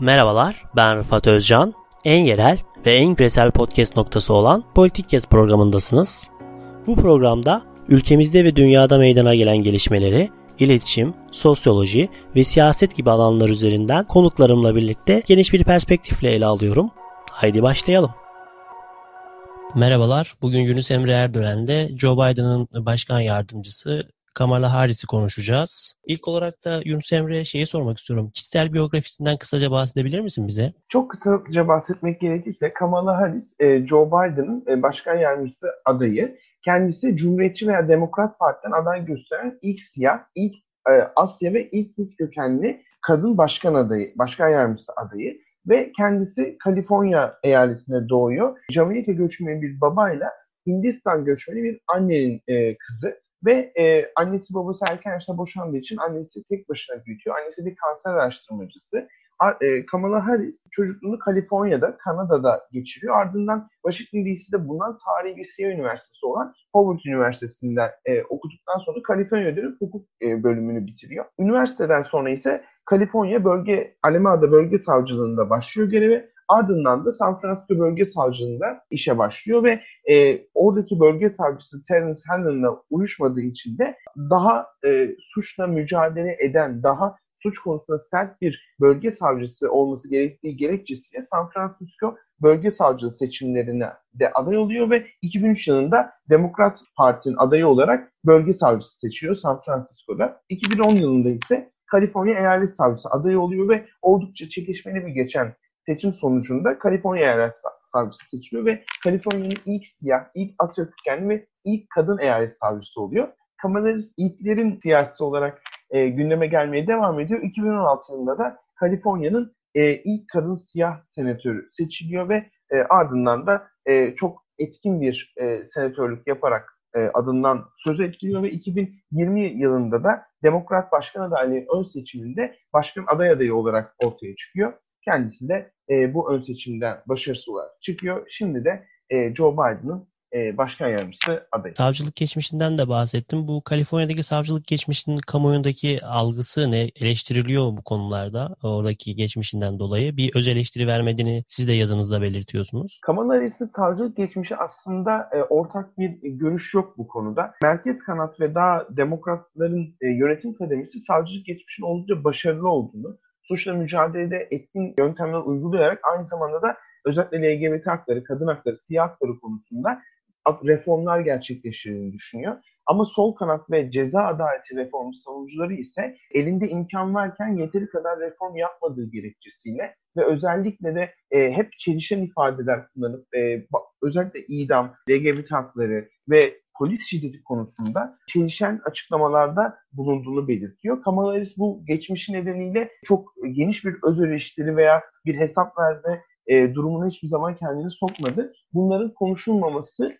Merhabalar, ben Rıfat Özcan. En yerel ve en küresel podcast noktası olan Politik Gez programındasınız. Bu programda ülkemizde ve dünyada meydana gelen gelişmeleri, iletişim, sosyoloji ve siyaset gibi alanlar üzerinden konuklarımla birlikte geniş bir perspektifle ele alıyorum. Haydi başlayalım. Merhabalar, bugün Yunus Emre Erdoğan'de Joe Biden'ın başkan yardımcısı Kamala Harris'i konuşacağız. İlk olarak da Yunus Emre şeyi sormak istiyorum. Kişisel biyografisinden kısaca bahsedebilir misin bize? Çok kısaca bahsetmek gerekirse Kamala Harris, e, Joe Biden'ın e, başkan yardımcısı adayı. Kendisi Cumhuriyetçi veya Demokrat Parti'den aday gösteren ilk siyah, ilk e, Asya ve ilk Hint kökenli kadın başkan adayı, başkan yardımcısı adayı ve kendisi Kaliforniya eyaletinde doğuyor. Jamaika göçmeni bir babayla Hindistan göçmeni bir annenin e, kızı. Ve e, annesi babası erken yaşta boşandığı için annesi tek başına büyütüyor. Annesi bir kanser araştırmacısı. E, Kamala Harris çocukluğunu Kaliforniya'da, Kanada'da geçiriyor. Ardından Washington DC'de bulunan tarihi bir siyah üniversitesi olan Howard Üniversitesi'nden e, okuduktan sonra Kaliforniya dönüp hukuk e, bölümünü bitiriyor. Üniversiteden sonra ise Kaliforniya bölge, Alameda bölge savcılığında başlıyor görevi. Ardından da San Francisco Bölge Savcılığında işe başlıyor ve e, oradaki bölge savcısı Terence Hanlon'la uyuşmadığı için de daha e, suçla mücadele eden, daha suç konusunda sert bir bölge savcısı olması gerektiği gerekçesiyle San Francisco bölge savcılığı seçimlerine de aday oluyor ve 2003 yılında Demokrat Parti'nin adayı olarak bölge savcısı seçiyor San Francisco'da. 2010 yılında ise Kaliforniya Eyalet Savcısı adayı oluyor ve oldukça çekişmeli bir geçen seçim sonucunda Kaliforniya eyalet savcısı seçiliyor ve Kaliforniya'nın ilk siyah, ilk Asya kökenli ve ilk kadın eyalet savcısı oluyor. Kamala ilklerin siyasi olarak e, gündeme gelmeye devam ediyor. 2016 yılında da Kaliforniya'nın e, ilk kadın siyah senatörü seçiliyor ve e, ardından da e, çok etkin bir e, senatörlük yaparak e, adından söz etkiliyor ve 2020 yılında da Demokrat Başkan adaylığı ön seçiminde başkan aday adayı olarak ortaya çıkıyor. Kendisi de e, bu ön seçimden başarısız olarak çıkıyor. Şimdi de e, Joe Biden'ın e, başkan yardımcısı adayı. Savcılık geçmişinden de bahsettim. Bu Kaliforniya'daki savcılık geçmişinin kamuoyundaki algısı ne? Eleştiriliyor bu konularda oradaki geçmişinden dolayı? Bir öz eleştiri vermediğini siz de yazınızda belirtiyorsunuz. Kamala Harris'in savcılık geçmişi aslında e, ortak bir görüş yok bu konuda. Merkez kanat ve daha demokratların e, yönetim kademesi savcılık geçmişinin oldukça başarılı olduğunu, suçla mücadelede etkin yöntemler uygulayarak aynı zamanda da özellikle LGBT hakları, kadın hakları, siyah hakları konusunda reformlar gerçekleştirdiğini düşünüyor. Ama sol kanat ve ceza adaleti reformu savunucuları ise elinde imkan varken yeteri kadar reform yapmadığı gerekçesiyle ve özellikle de e, hep çelişen ifadeler kullanıp e, özellikle idam, LGBT hakları ve polis şiddeti konusunda çelişen açıklamalarda bulunduğunu belirtiyor. Kamala Harris bu geçmişi nedeniyle çok geniş bir öz eleştiri veya bir hesap verme e, durumuna hiçbir zaman kendini sokmadı. Bunların konuşulmaması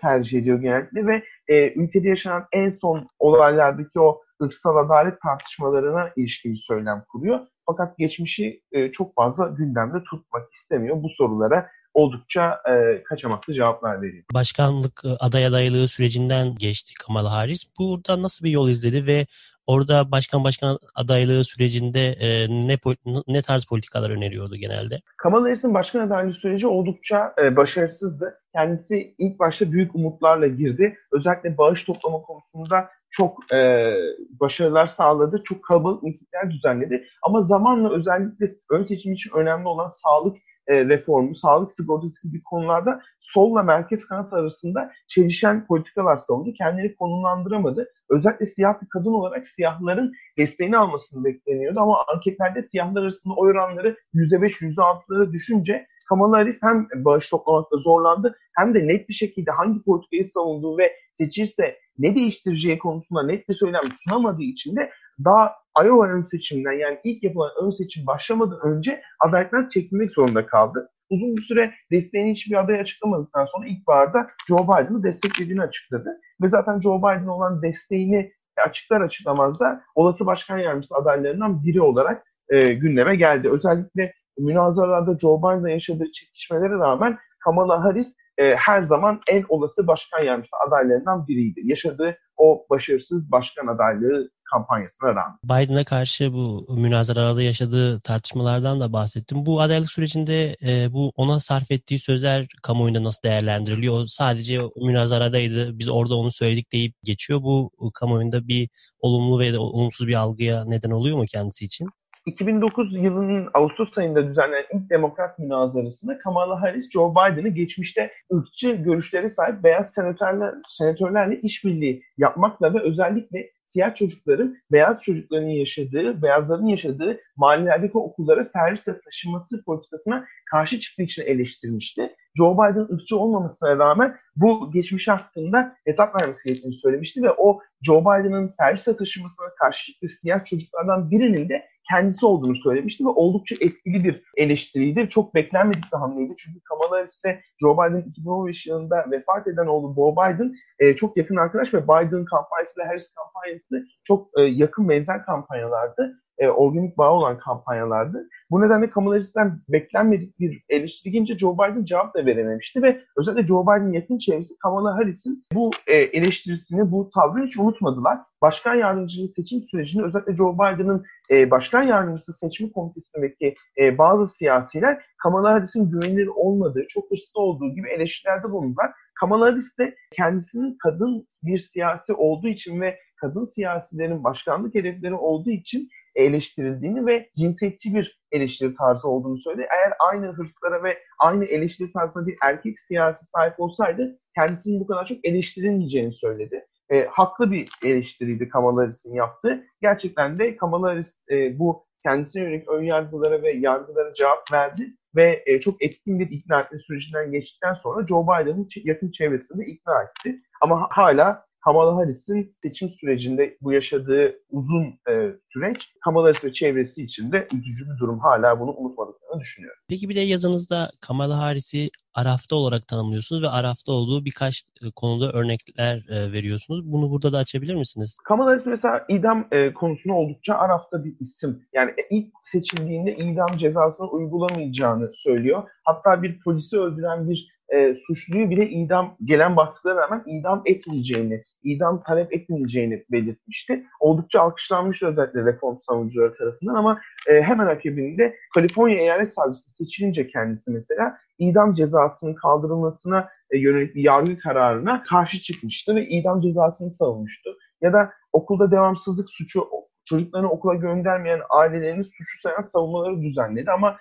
tercih ediyor genellikle ve e, ülkede yaşanan en son olaylardaki o ırksal adalet tartışmalarına ilişkin söylem kuruyor. Fakat geçmişi e, çok fazla gündemde tutmak istemiyor. Bu sorulara oldukça e, kaçamaklı cevaplar veriyor. Başkanlık e, aday adaylığı sürecinden geçti Kamala Harris. Burada nasıl bir yol izledi ve orada başkan başkan adaylığı sürecinde e, ne ne tarz politikalar öneriyordu genelde? Kamala Harris'in başkan adaylığı süreci oldukça e, başarısızdı. Kendisi ilk başta büyük umutlarla girdi. Özellikle bağış toplama konusunda çok e, başarılar sağladı. Çok kalabalık mitingler düzenledi. Ama zamanla özellikle ön seçim için önemli olan sağlık e, reformu, sağlık sigortası gibi konularda solla merkez kanat arasında çelişen politikalar savundu. Kendini konumlandıramadı. Özellikle siyah bir kadın olarak siyahların desteğini almasını bekleniyordu ama anketlerde siyahlar arasında oy oranları %5, %6'lara düşünce Kamala Harris hem bağış toplamakta zorlandı hem de net bir şekilde hangi politikayı savunduğu ve seçirse ne değiştireceği konusunda net bir söylem sunamadığı için de daha Iowa ön seçiminden yani ilk yapılan ön seçim başlamadan önce adaylıktan çekilmek zorunda kaldı. Uzun bir süre desteğini hiçbir aday açıklamadıktan sonra ilkbaharda Joe Biden'ı desteklediğini açıkladı. Ve zaten Joe Biden olan desteğini açıklar açıklamaz da olası başkan yardımcısı adaylarından biri olarak e, gündeme geldi. Özellikle münazaralarda Joe Biden'la yaşadığı çekişmelere rağmen Kamala Harris e, her zaman en olası başkan yardımcısı adaylarından biriydi. Yaşadığı o başarısız başkan adaylığı kampanyasına rağmen. Biden'a karşı bu münazaralarda yaşadığı tartışmalardan da bahsettim. Bu adaylık sürecinde e, bu ona sarf ettiği sözler kamuoyunda nasıl değerlendiriliyor? Sadece münazaradaydı, biz orada onu söyledik deyip geçiyor. Bu kamuoyunda bir olumlu ve olumsuz bir algıya neden oluyor mu kendisi için? 2009 yılının Ağustos ayında düzenlenen ilk demokrat münazarasında Kamala Harris, Joe Biden'ı geçmişte ırkçı görüşlere sahip beyaz senatörler, senatörlerle işbirliği yapmakla ve özellikle siyah çocukların beyaz çocukların yaşadığı, beyazların yaşadığı mahallelerdeki okullara servisle taşınması politikasına karşı çıktığı için eleştirmişti. Joe Biden ırkçı olmamasına rağmen bu geçmiş hakkında hesap vermesi gerektiğini söylemişti ve o Joe Biden'ın servisle taşınmasına karşı çıktığı siyah çocuklardan birinin de kendisi olduğunu söylemişti ve oldukça etkili bir eleştiriydi. Çok beklenmedik bir hamleydi. Çünkü Kamala Harris ve Joe Biden 2015 yılında vefat eden oğlu Joe Biden e, çok yakın arkadaş ve Biden kampanyası ile Harris kampanyası çok e, yakın benzer kampanyalardı e, organik bağ olan kampanyalardı. Bu nedenle Kamala Harris'ten beklenmedik bir eleştiri gelince Joe Biden cevap da verememişti ve özellikle Joe Biden'in yakın çevresi Kamala Harris'in bu e, eleştirisini, bu tavrını hiç unutmadılar. Başkan yardımcılığı seçim sürecinde özellikle Joe Biden'ın e, başkan yardımcısı seçim komitesindeki e, bazı siyasiler Kamala Harris'in güvenilir olmadığı, çok hırslı olduğu gibi eleştirilerde bulundular. Kamala Harris de kendisinin kadın bir siyasi olduğu için ve kadın siyasilerin başkanlık hedefleri olduğu için eleştirildiğini ve cinsiyetçi bir eleştiri tarzı olduğunu söyledi. Eğer aynı hırslara ve aynı eleştiri tarzına bir erkek siyasi sahip olsaydı kendisinin bu kadar çok eleştirilmeyeceğini söyledi. E, haklı bir eleştiriydi Kamala Harris'in yaptığı. Gerçekten de Kamala Harris e, bu kendisine yönelik ön yargılara ve yargılara cevap verdi ve e, çok etkin bir ikna etme sürecinden geçtikten sonra Joe Biden'ın yakın çevresinde ikna etti. Ama hala Kamala Harris'in seçim sürecinde bu yaşadığı uzun e, süreç Kamala Harris ve çevresi için de üzücü bir durum. Hala bunu unutmadıklarını düşünüyorum. Peki bir de yazınızda Kamala Harris'i Araf'ta olarak tanımlıyorsunuz ve Araf'ta olduğu birkaç e, konuda örnekler e, veriyorsunuz. Bunu burada da açabilir misiniz? Kamala Harris mesela idam e, konusunda oldukça Araf'ta bir isim. Yani ilk seçildiğinde idam cezasını uygulamayacağını söylüyor. Hatta bir polisi öldüren bir e, suçluyu bile idam gelen baskılara rağmen idam etmeyeceğini, idam talep etmeyeceğini belirtmişti. Oldukça alkışlanmıştı özellikle reform savunucuları tarafından ama e, hemen akabinde Kaliforniya Eyalet Savcısı seçilince kendisi mesela idam cezasının kaldırılmasına e, yönelik bir yargı kararına karşı çıkmıştı ve idam cezasını savunmuştu. Ya da okulda devamsızlık suçu çocuklarını okula göndermeyen ailelerini suçlu sayan savunmaları düzenledi ama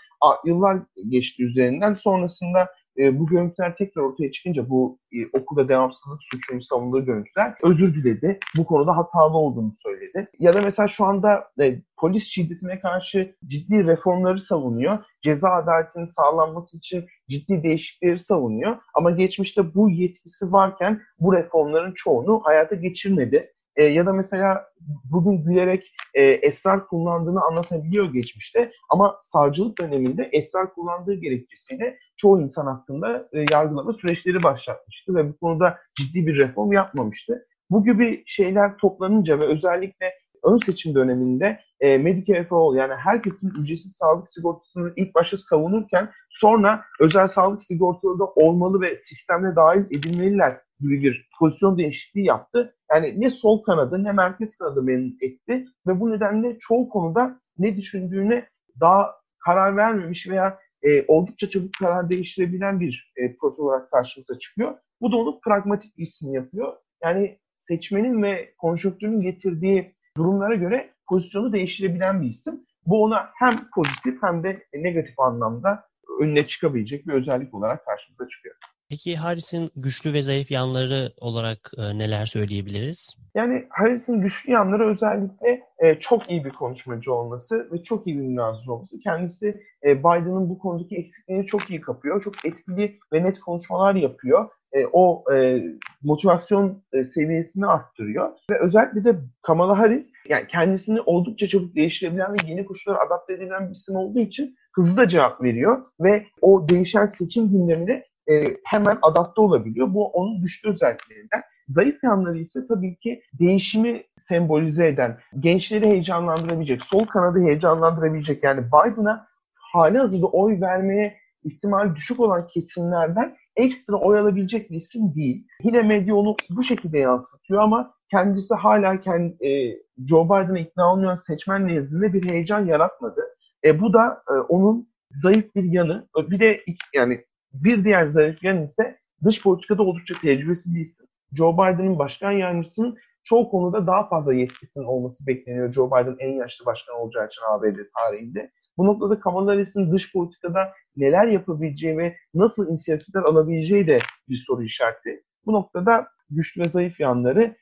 yıllar geçti üzerinden sonrasında e, bu görüntüler tekrar ortaya çıkınca bu e, okulda devamsızlık suçunun savunduğu görüntüler özür diledi. Bu konuda hatalı olduğunu söyledi. Ya da mesela şu anda e, polis şiddetine karşı ciddi reformları savunuyor. Ceza adaletinin sağlanması için ciddi değişiklikleri savunuyor. Ama geçmişte bu yetkisi varken bu reformların çoğunu hayata geçirmedi. E, ya da mesela bugün gülerek e, esrar kullandığını anlatabiliyor geçmişte ama savcılık döneminde esrar kullandığı gerekçesiyle çoğu insan hakkında e, yargılama süreçleri başlatmıştı ve bu konuda ciddi bir reform yapmamıştı. Bu gibi şeyler toplanınca ve özellikle ön seçim döneminde e, Medicare for All yani herkesin ücretsiz sağlık sigortasını ilk başta savunurken sonra özel sağlık sigortaları da olmalı ve sistemde dahil edilmeliler gibi bir pozisyon değişikliği yaptı. Yani ne sol kanadı ne merkez kanadı memnun etti ve bu nedenle çoğu konuda ne düşündüğüne daha karar vermemiş veya e, oldukça çabuk karar değiştirebilen bir e, profil olarak karşımıza çıkıyor. Bu da onu pragmatik bir isim yapıyor. Yani seçmenin ve konjonktürün getirdiği durumlara göre pozisyonu değiştirebilen bir isim. Bu ona hem pozitif hem de negatif anlamda önüne çıkabilecek bir özellik olarak karşımıza çıkıyor. Peki Harris'in güçlü ve zayıf yanları olarak e, neler söyleyebiliriz? Yani Harris'in güçlü yanları özellikle e, çok iyi bir konuşmacı olması ve çok iyi bir münazır olması. Kendisi e, Biden'ın bu konudaki eksikliğini çok iyi kapıyor. Çok etkili ve net konuşmalar yapıyor. E, o e, motivasyon e, seviyesini arttırıyor. Ve özellikle de Kamala Harris yani kendisini oldukça çabuk değiştirebilen ve yeni koşullara adapte edilen bir isim olduğu için hızlı da cevap veriyor ve o değişen seçim gündemine e, hemen adapte olabiliyor. Bu onun güçlü özelliklerinden. Zayıf yanları ise tabii ki değişimi sembolize eden, gençleri heyecanlandırabilecek, sol kanadı heyecanlandırabilecek yani Biden'a hali hazırda oy vermeye ihtimal düşük olan kesimlerden ekstra oy alabilecek bir isim değil. Yine medya onu bu şekilde yansıtıyor ama kendisi hala kendi, e, Joe Biden'a ikna olmayan seçmen nezdinde bir heyecan yaratmadı. E, bu da e, onun zayıf bir yanı. Bir de yani bir diğer zayıf yanı ise dış politikada oldukça tecrübesiz bir isim. Joe Biden'ın başkan yardımcısının çoğu konuda daha fazla yetkisinin olması bekleniyor. Joe Biden en yaşlı başkan olacağı için ABD tarihinde. Bu noktada Kamala Harris'in dış politikada neler yapabileceği ve nasıl inisiyatifler alabileceği de bir soru işareti. Bu noktada güçlü ve zayıf yanlarını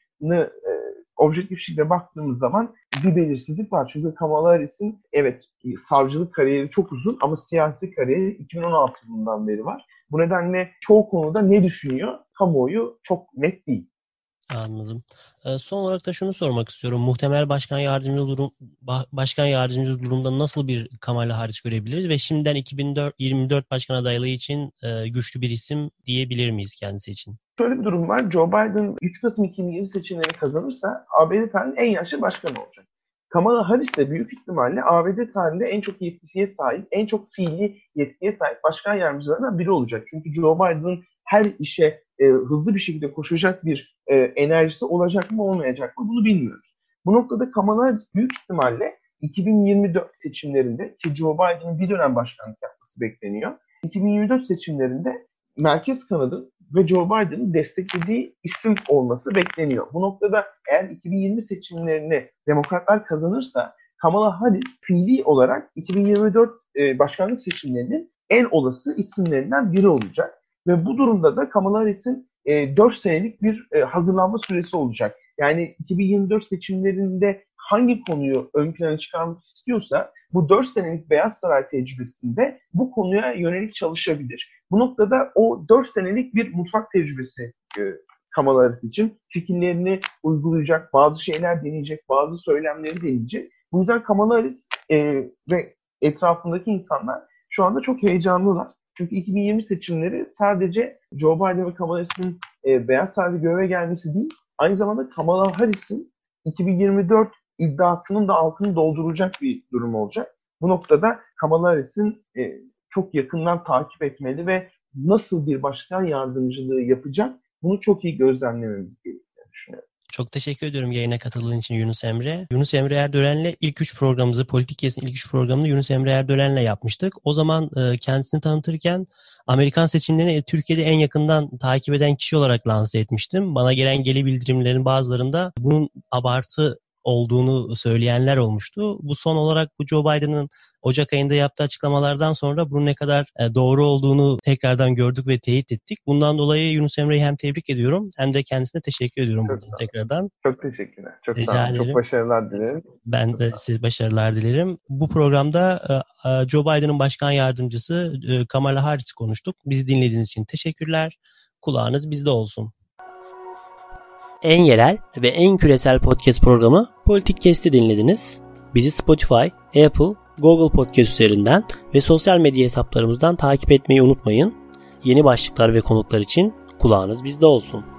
e, objektif şekilde baktığımız zaman bir belirsizlik var. Çünkü Kamala Harris'in evet savcılık kariyeri çok uzun ama siyasi kariyeri 2016 yılından beri var. Bu nedenle çoğu konuda ne düşünüyor kamuoyu çok net değil. Anladım. Son olarak da şunu sormak istiyorum. Muhtemel başkan yardımcı durum başkan yardımcı durumda nasıl bir Kamala Harris görebiliriz ve şimdiden 2024 başkan adaylığı için güçlü bir isim diyebilir miyiz kendisi için? Şöyle bir durum var. Joe Biden 3 Kasım 2020 seçimlerini kazanırsa ABD tarihinin en yaşlı başkanı olacak. Kamala Harris de büyük ihtimalle ABD tarihinde en çok yetkisiye sahip, en çok fiili yetkiye sahip başkan yardımcılarından biri olacak. Çünkü Joe Biden'ın her işe e, hızlı bir şekilde koşacak bir e, enerjisi olacak mı olmayacak mı bunu bilmiyoruz. Bu noktada Kamala Harris büyük ihtimalle 2024 seçimlerinde ki Joe Biden'ın bir dönem başkanlık yapması bekleniyor. 2024 seçimlerinde merkez kanadın ve Joe Biden'ın desteklediği isim olması bekleniyor. Bu noktada eğer 2020 seçimlerini demokratlar kazanırsa Kamala Harris fiili olarak 2024 e, başkanlık seçimlerinin en olası isimlerinden biri olacak. Ve bu durumda da Kamala Harris'in e, 4 senelik bir e, hazırlanma süresi olacak. Yani 2024 seçimlerinde hangi konuyu ön plana çıkarmak istiyorsa bu 4 senelik Beyaz Saray tecrübesinde bu konuya yönelik çalışabilir. Bu noktada o 4 senelik bir mutfak tecrübesi e, Kamala Harris için fikirlerini uygulayacak, bazı şeyler deneyecek, bazı söylemleri deneyecek. Bu yüzden Kamala Harris e, ve etrafındaki insanlar şu anda çok heyecanlılar. Çünkü 2020 seçimleri sadece Joe Biden ve Kamala Harris'in e, Beyaz Saray'da göreve gelmesi değil, aynı zamanda Kamala Harris'in 2024 iddiasının da altını dolduracak bir durum olacak. Bu noktada Kamala Harris'in e, çok yakından takip etmeli ve nasıl bir başkan yardımcılığı yapacak bunu çok iyi gözlemlememiz gerektiğini düşünüyorum. Çok teşekkür ediyorum yayına katıldığın için Yunus Emre. Yunus Emre Erdören'le ilk üç programımızı, Politik Kesin ilk üç programını Yunus Emre Erdören'le yapmıştık. O zaman e, kendisini tanıtırken Amerikan seçimlerini Türkiye'de en yakından takip eden kişi olarak lanse etmiştim. Bana gelen geri bildirimlerin bazılarında bunun abartı olduğunu söyleyenler olmuştu. Bu son olarak bu Joe Biden'ın Ocak ayında yaptığı açıklamalardan sonra bunun ne kadar e, doğru olduğunu tekrardan gördük ve teyit ettik. Bundan dolayı Yunus Emre'yi hem tebrik ediyorum hem de kendisine teşekkür ediyorum çok buradan tekrardan. Çok teşekkürler. Çok Rica sağ olun. Çok başarılar dilerim. Ben de size başarılar dilerim. Bu programda e, e, Joe Biden'ın başkan yardımcısı Kamala Harris'i konuştuk. Bizi dinlediğiniz için teşekkürler. Kulağınız bizde olsun en yerel ve en küresel podcast programı Politik Kesti dinlediniz. Bizi Spotify, Apple, Google Podcast üzerinden ve sosyal medya hesaplarımızdan takip etmeyi unutmayın. Yeni başlıklar ve konuklar için kulağınız bizde olsun.